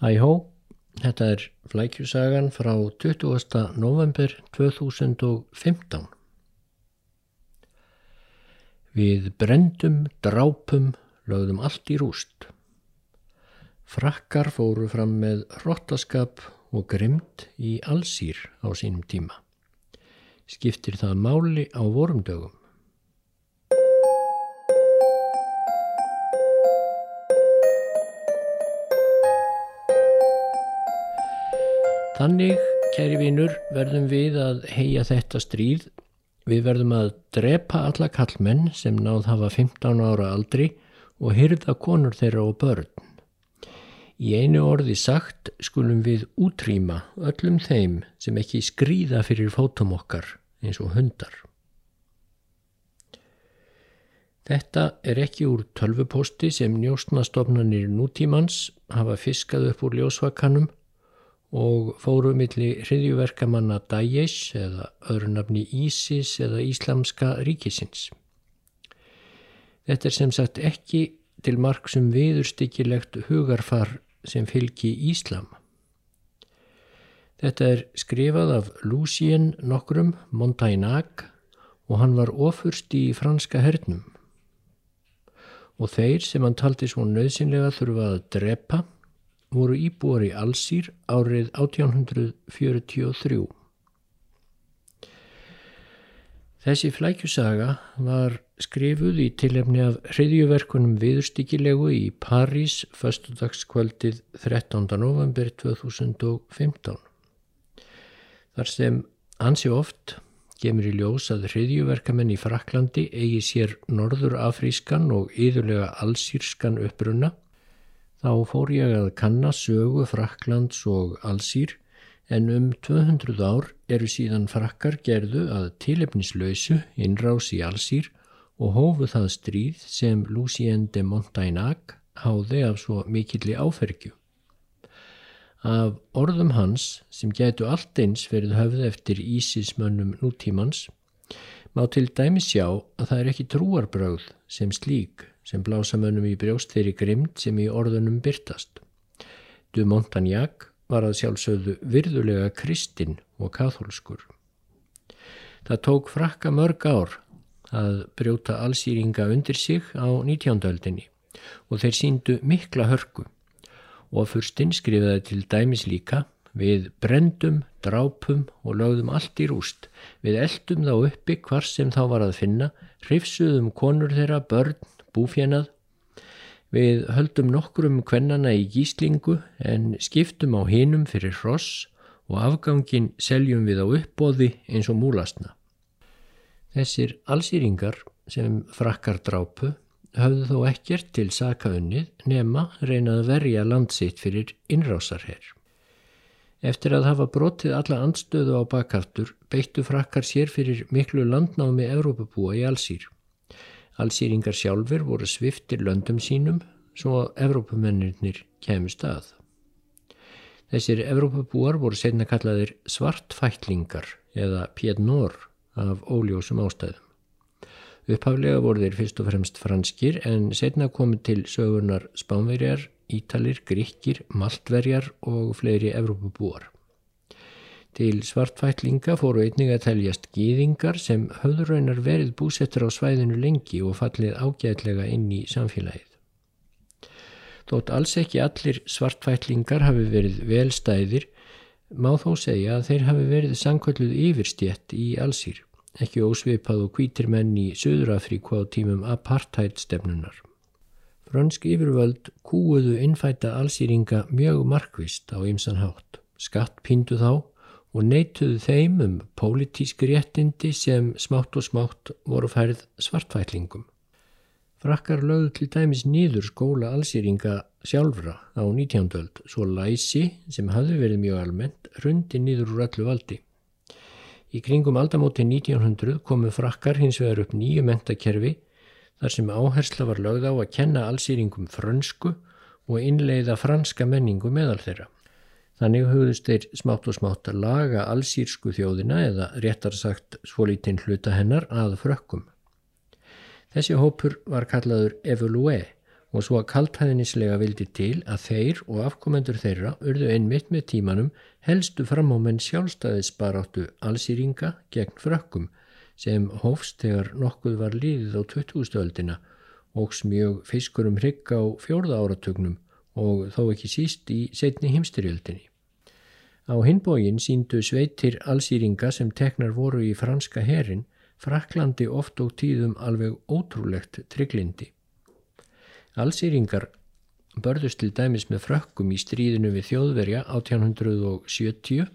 Hæ hó, þetta er flækjusagan frá 20. november 2015. Við brendum, drápum, lögðum allt í rúst. Frakkar fóru fram með hrottaskap og grimd í allsýr á sínum tíma. Skiptir það máli á vorumdögum. Þannig, kæri vinur, verðum við að heia þetta stríð. Við verðum að drepa alla kallmenn sem náð hafa 15 ára aldri og hyrða konur þeirra og börn. Í einu orði sagt skulum við útrýma öllum þeim sem ekki skrýða fyrir fótum okkar eins og hundar. Þetta er ekki úr tölvuposti sem njóstnastofnanir nútímans hafa fiskað upp úr ljósvakanum og fóru milli hriðjuverkamanna Daesh eða öðru nafni ISIS eða Íslamska ríkisins. Þetta er sem sagt ekki til marg sem viðurstykkilegt hugarfar sem fylgi Íslam. Þetta er skrifað af Lucien nokkrum Montaignac og hann var ofurst í franska hernum. Og þeir sem hann taldi svo nöðsynlega þurfa að drepa voru íbúar í Allsýr árið 1843. Þessi flækjusaga var skrifuð í tilefni af hriðjuverkunum viðurstíkilegu í París föstudagskvöldið 13. november 2015. Þar sem ansi oft gemur í ljós að hriðjuverkamenn í Fraklandi eigi sér norður afrískan og yðurlega allsýrskan uppruna Þá fór ég að kanna sögu Fraklands og Allsýr en um 200 ár eru síðan frakkar gerðu að tilefnislausu innrás í Allsýr og hófu það stríð sem Lucien de Montagnac háði af svo mikilli áfergju. Af orðum hans sem getu allt eins verið höfð eftir ísismönnum nútímans má til dæmi sjá að það er ekki trúarbröð sem slík sem blásamönnum í brjóst þeirri grimd sem í orðunum byrtast. Du Montagnac var að sjálfsögðu virðulega kristinn og katholskur. Það tók frakka mörg ár að brjóta allsýringa undir sig á 19. öldinni og þeir síndu mikla hörku og fyrstinn skrifaði til dæmis líka við brendum, drápum og lögðum allt í rúst. Við eldum þá uppi hvar sem þá var að finna, hrifsuðum konur þeirra, börn, búfjænað. Við höldum nokkrum kvennana í gíslingu en skiptum á hinum fyrir hross og afgangin seljum við á uppbóði eins og múlasna. Þessir allsýringar sem frakkar drápu höfðu þó ekkert til sakaunnið nema reynað verja landsitt fyrir innrásarherr. Eftir að hafa brotið alla andstöðu á bakkaftur beittu frakkar sér fyrir miklu landnámi Evrópabúa í allsýr. Allsýringar sjálfur voru sviftir löndum sínum svo að Evrópamennir kemur stað. Þessir Evrópabúar voru senna kallaðir svartfætlingar eða pjednor af óljósum ástæðum. Upphaflega voru þeir fyrst og fremst franskir en setna komið til sögurnar spánverjar, ítalir, gríkir, maltverjar og fleiri Evrópabúar. Til svartfætlinga fóru einnig að teljast gýðingar sem höfðurraunar verið búsettur á svæðinu lengi og fallið ágætlega inn í samfélagið. Þótt alls ekki allir svartfætlingar hafi verið velstæðir, má þó segja að þeir hafi verið sankvölduð yfirstjett í allsýr, ekki ósveipað og kvítir menn í Suðurafríku á tímum apartheid stefnunar. Fransk yfirvöld kúuðu innfæta allsýringa mjög markvist á ymsan hátt, skatt píndu þá og neituðu þeim um pólitísk réttindi sem smátt og smátt voru færið svartfætlingum. Frakkar lögðu til dæmis nýður skóla allsýringa sjálfra á 19. öld, svo læsi sem hafði verið mjög almennt rundi nýður úr öllu valdi. Í kringum aldamóti 1900 komu frakkar hins vegar upp nýju mentakerfi þar sem áhersla var lögð á að kenna allsýringum frönsku og innleiða franska menningu meðal þeirra. Þannig hugðust þeir smátt og smátt að laga allsýrsku þjóðina eða réttar sagt svolítinn hluta hennar að frökkum. Þessi hópur var kallaður Evolue og svo að kaltæðinislega vildi til að þeir og afkomendur þeirra urðu einmitt með tímanum helstu fram á menn sjálfstæðisbaráttu allsýringa gegn frökkum sem hófst þegar nokkuð var líðið á 20. öldina og smjög fiskur um hrygg á fjórða áratugnum og þó ekki síst í setni himstyrjöldinni. Á hinbógin síndu sveitir allsýringa sem teknar voru í franska herin Fraklandi oft og tíðum alveg ótrúlegt trygglindi. Allsýringar börðust til dæmis með frökkum í stríðinu við þjóðverja 1870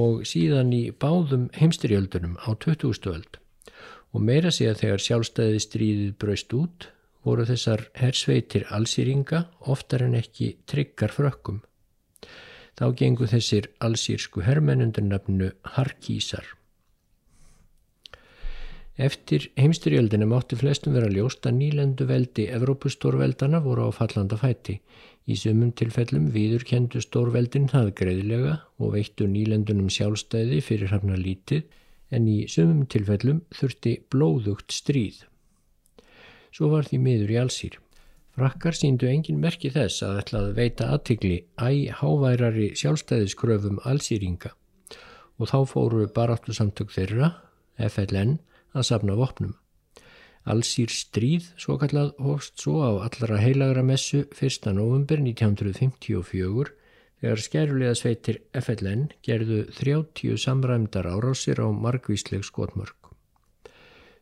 og síðan í báðum heimstyrjöldunum á 20. öld og meira sé að þegar sjálfstæði stríðið braust út voru þessar hersveitir allsýringa oftar en ekki tryggar frökkum. Þá gengu þessir allsýrsku herrmennundur nafnu Harkísar. Eftir heimstyrjöldinu mátti flestum vera ljóst að nýlendu veldi Evrópustórveldana voru á fallanda fæti. Í sumum tilfellum viður kendu stórveldin það greiðilega og veittu nýlendunum sjálfstæði fyrir hafna lítið en í sumum tilfellum þurfti blóðugt stríð. Svo var því miður í allsýr. Frakkar síndu engin merki þess að ætlaði veita aðtikli æg háværari sjálfstæðiskröfum allsýringa og þá fóru baráttu samtök þeirra, FLN, að safna vopnum. Allsýr stríð, svo kallað, hófst svo á allra heilagra messu 1. november 1954 þegar skærulega sveitir FLN gerðu 30 samræmdar árásir á margvísleg skotmörk.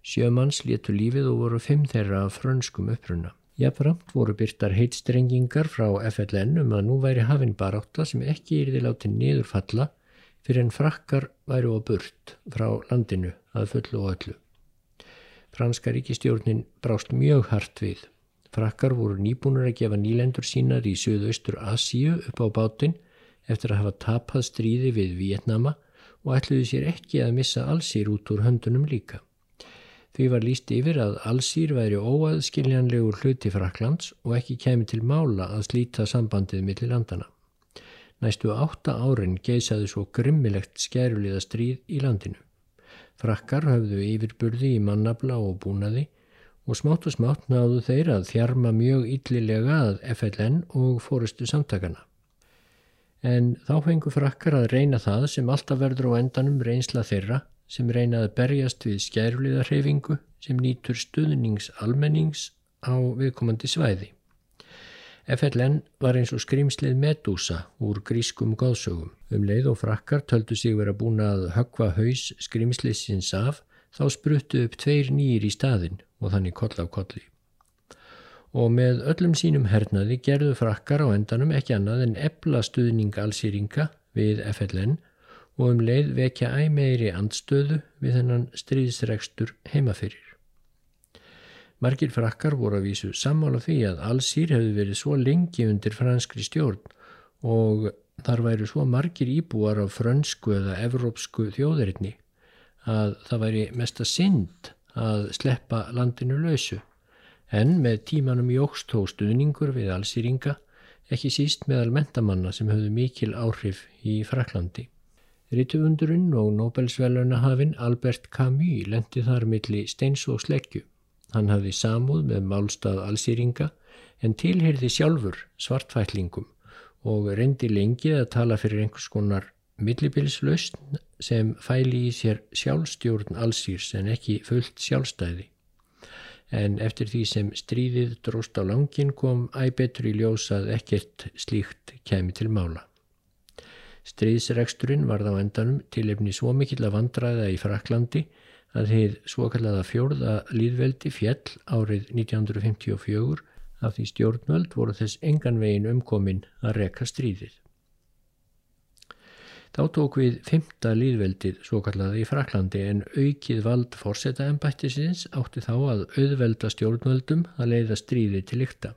Sjömanns létu lífið og voru fimm þeirra af frönskum uppruna. Jafnframt voru byrtar heitstrengingar frá FLN um að nú væri hafinn barátta sem ekki þið látið niðurfalla fyrir en frakkar væru á burt frá landinu að fullu og öllu. Franska ríkistjórnin brást mjög hart við. Frakkar voru nýbúnur að gefa nýlendur sínar í Suðaustur Asíu upp á bátinn eftir að hafa tapað stríði við Vietnama og ætluði sér ekki að missa allsýr út úr höndunum líka. Því var líst yfir að allsýr væri óaðskiljanlegur hluti Fraklands og ekki kemi til mála að slíta sambandið millir landana. Næstu átta árin geysaði svo grimmilegt skæruliða stríð í landinu. Frakkar höfðu yfirburði í mannabla og búnaði og smátt og smátt náðu þeir að þjarma mjög yllilega að FLN og fórustu samtakana. En þá fengu frakkar að reyna það sem alltaf verður á endanum reynsla þeirra sem reynaði að berjast við skæruliðarhefingu sem nýtur stuðnings almennings á viðkomandi svæði. FLN var eins og skrimslið Medusa úr grískum góðsögum. Um leið og frakkar töldu sig vera búin að högva haus skrimsliðsins af þá spruttu upp tveir nýjir í staðin og þannig koll af kolli. Og með öllum sínum hernaði gerðu frakkar á endanum ekki annað en ebla stuðning allsýringa við FLN og um leið vekja æmeiri andstöðu við þennan stríðsregstur heimafyrir. Margir frakkar voru að vísu sammála því að allsýr hefði verið svo lengi undir franskri stjórn og þar væri svo margir íbúar af frönsku eða evrópsku þjóðurinni að það væri mesta synd að sleppa landinu lausu. En með tímanum jógst þó stuðningur við allsýringa, ekki síst meðal mentamanna sem höfðu mikil áhrif í Fraklandi. Rituvundurinn og Nobelsvelunahafinn Albert Camus lendi þar milli steins og sleggju. Hann hafði samúð með málstað allsýringa en tilherði sjálfur svartfætlingum og reyndi lengi að tala fyrir einhvers konar millibilslausn sem fæli í sér sjálfstjórn allsýrs en ekki fullt sjálfstæði. En eftir því sem stríðið dróst á langin kom æbetur í ljósað ekkert slíkt kemi til mála. Stríðsregsturinn var þá endanum til efni svo mikill að vandraða í Fraklandi að heið svokallaða fjórða líðveldi fjell árið 1954 af því stjórnvöld voru þess engan vegin umkomin að reka stríðið. Þá tók við fymta líðveldið svokallaða í Fraklandi en aukið vald fórseta ennbættisins átti þá að auðvelda stjórnvöldum að leiða stríðið til ykta.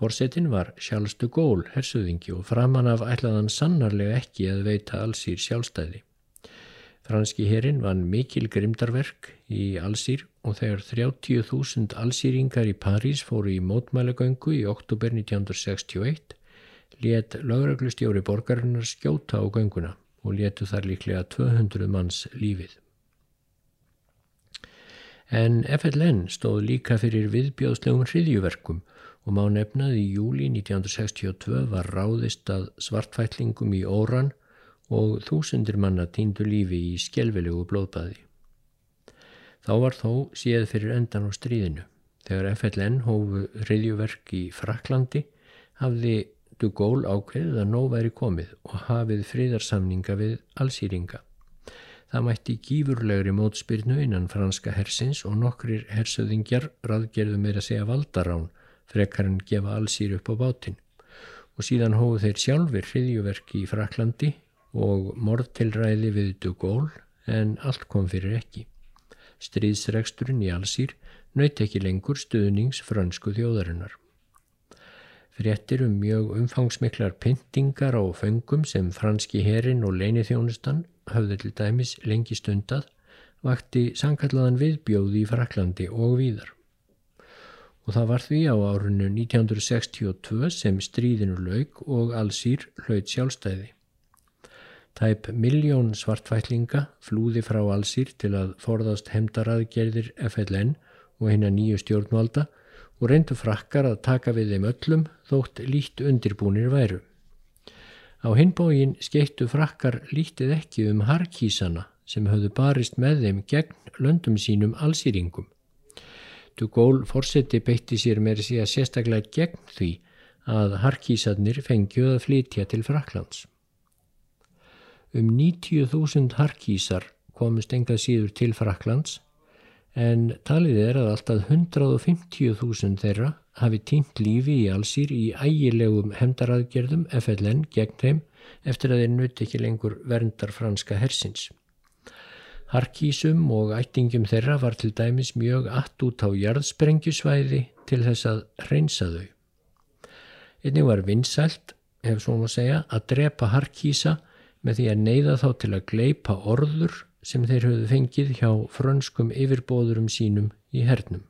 Fórsetin var sjálfstu gól, hersuðingi og framan af ætlaðan sannarlega ekki að veita allsýr sjálfstæði. Franski herin vann mikil grimdarverk í Allsýr og þegar 30.000 allsýringar í París fóru í mótmælagöngu í oktober 1961 let lögreglustjóri borgarinnar skjóta á gönguna og letu þar líklega 200 manns lífið. En FLN stóð líka fyrir viðbjóðslegum hriðjuverkum og má nefnað í júli 1962 var ráðist að svartfætlingum í óran og þúsundir manna týndu lífi í skjelvilegu blóðbaði. Þá var þó séð fyrir endan á stríðinu. Þegar FLN hófu reyðjuverk í Fraklandi hafði de Gaulle ákveðið að nóg væri komið og hafið fríðarsamninga við allsýringa. Það mætti gífurlegri mótspyrnu innan franska hersins og nokkrir hersöðingjar raðgerðu meira segja valdarán frekar en gefa allsýr upp á bátinn. Og síðan hófu þeir sjálfur hriðjuverki í Fraklandi og morðtilræði við Gaulle en allt kom fyrir ekki. Stríðsregsturinn í allsýr nöyt ekki lengur stuðnings fransku þjóðarinnar. Fréttir um mjög umfangsmiklar pyntingar á föngum sem franski herin og leinithjónustan höfðu til dæmis lengi stundað vakti sankalladan viðbjóði í Fraklandi og víðar. Og það var því á árunnu 1962 sem stríðinu laug og allsýr hlaut sjálfstæði. Tæp miljón svartfætlinga flúði frá allsýr til að forðast hemdaraðgerðir FLN og hérna nýju stjórnvalda og reyndu frakkar að taka við þeim öllum þótt lít undirbúnir væru. Á hinbógin skeittu frakkar lítið ekki um harkísana sem höfðu barist með þeim gegn löndum sínum allsýringum. Dugól fórseti beitti sér því að sérstaklega gegn því að harkísarnir fengjuð að flytja til Fraklands. Um 90.000 harkísar komust engað síður til Fraklands en talið er að alltaf 150.000 þeirra hafi týnt lífi í allsýr í ægilegum hemdaraðgerðum FLN gegn þeim eftir að þeir nuti ekki lengur verndar franska hersins. Harkísum og ættingum þeirra var til dæmis mjög att út á jarðsprengjusvæði til þess að reynsa þau. Einnig var vinsælt, ef svo má segja, að drepa harkísa með því að neyða þá til að gleipa orður sem þeir höfðu fengið hjá frönskum yfirbóðurum sínum í hernum.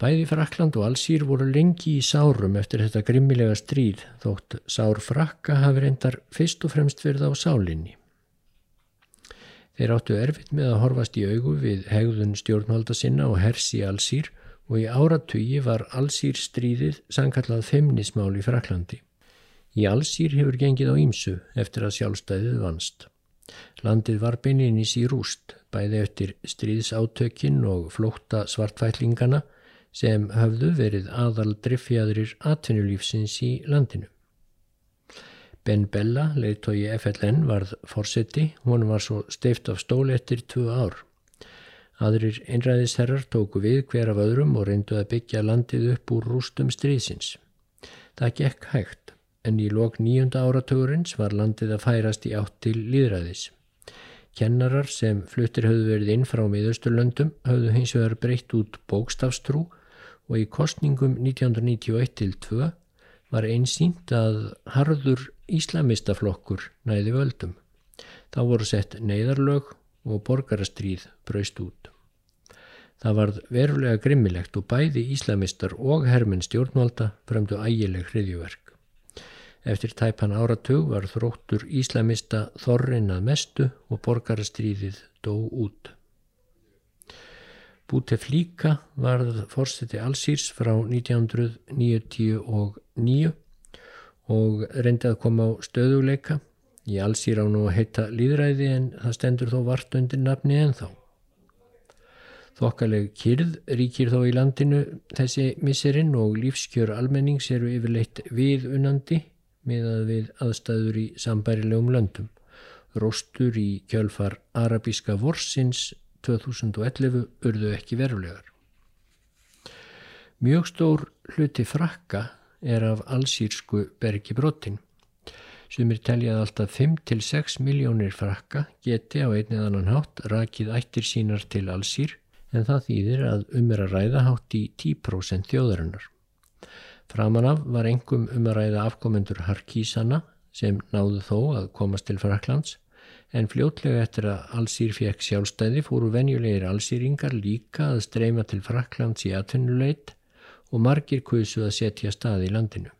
Bæði Frakland og Allsýr voru lengi í sárum eftir þetta grimmilega stríð þótt sár frakka hafi reyndar fyrst og fremst verið á sálinni. Þeir áttu erfitt með að horfast í augu við hegðun stjórnvalda sinna og hersi Allsýr og í áratugi var Allsýr stríðið sangkallað femnismál í Fraklandi. Í allsýr hefur gengið á ímsu eftir að sjálfstæðið vanst. Landið var beininís í rúst, bæði eftir stríðsátökin og flótta svartfællingana sem höfðu verið aðal driffjadrir atvinnulífsins í landinu. Ben Bella, leiðtói FLN, varð fórseti, hún var svo steift af stól eftir tvö ár. Aðrir einræðisherrar tóku við hver af öðrum og reyndu að byggja landið upp úr rústum stríðsins. Það gekk hægt en í lok nýjunda áratugurins var landið að færast í átt til líðræðis. Kennarar sem fluttir höfðu verið inn frá miðausturlöndum höfðu hins vegar breytt út bókstafstrú og í kostningum 1991-2 var einsýnt að harður íslamistaflokkur næði völdum. Þá voru sett neyðarlög og borgarastríð braust út. Það varð verulega grimmilegt og bæði íslamistar og herminn stjórnvalda fremdu ægileg hriðjuverk. Eftir tæpan áratug var þróttur íslamista þorrin að mestu og borgarastríðið dó út. Búteflíka varð fórseti allsýrs frá 1999 og reyndi að koma á stöðuleika. Í allsýr á nú að heita líðræði en það stendur þó vart undir nafni en þá. Þokkaleg kyrð ríkir þó í landinu þessi misserinn og lífskjör almennings eru yfirleitt viðunandi miðað við aðstæður í sambærilegum löndum. Róstur í kjölfar arabíska vorsins 2011 urðu ekki verulegar. Mjög stór hluti frakka er af allsýrsku bergi brotin sem er teljað alltaf 5-6 miljónir frakka geti á einnið annan hátt rakið ættir sínar til allsýr en það þýðir að um er að ræða hátt í 10% þjóðarinnar. Framanaf var engum um að ræða afkomendur Harkísana sem náðu þó að komast til Fraklands en fljótlega eftir að allsýr fekk sjálfstæði fóru venjulegir allsýringar líka að streyma til Fraklands í atvinnuleit og margir kusu að setja staði í landinu.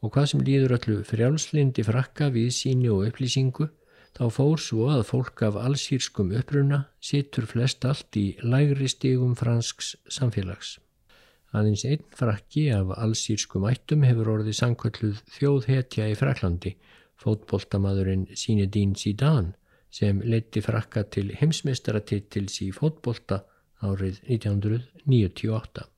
Og hvað sem líður öllu frjálslindi frakka við síni og upplýsingu, þá fór svo að fólk af allsýrskum uppruna sittur flest allt í lægri stigum fransks samfélags. Aðeins einn frakki af allsýrskum ættum hefur orðið sankölluð þjóðhetja í Fraklandi fótboltamadurinn Sínedín Sídán sem leiti frakka til heimsmeistaratitils í fótbolta árið 1998.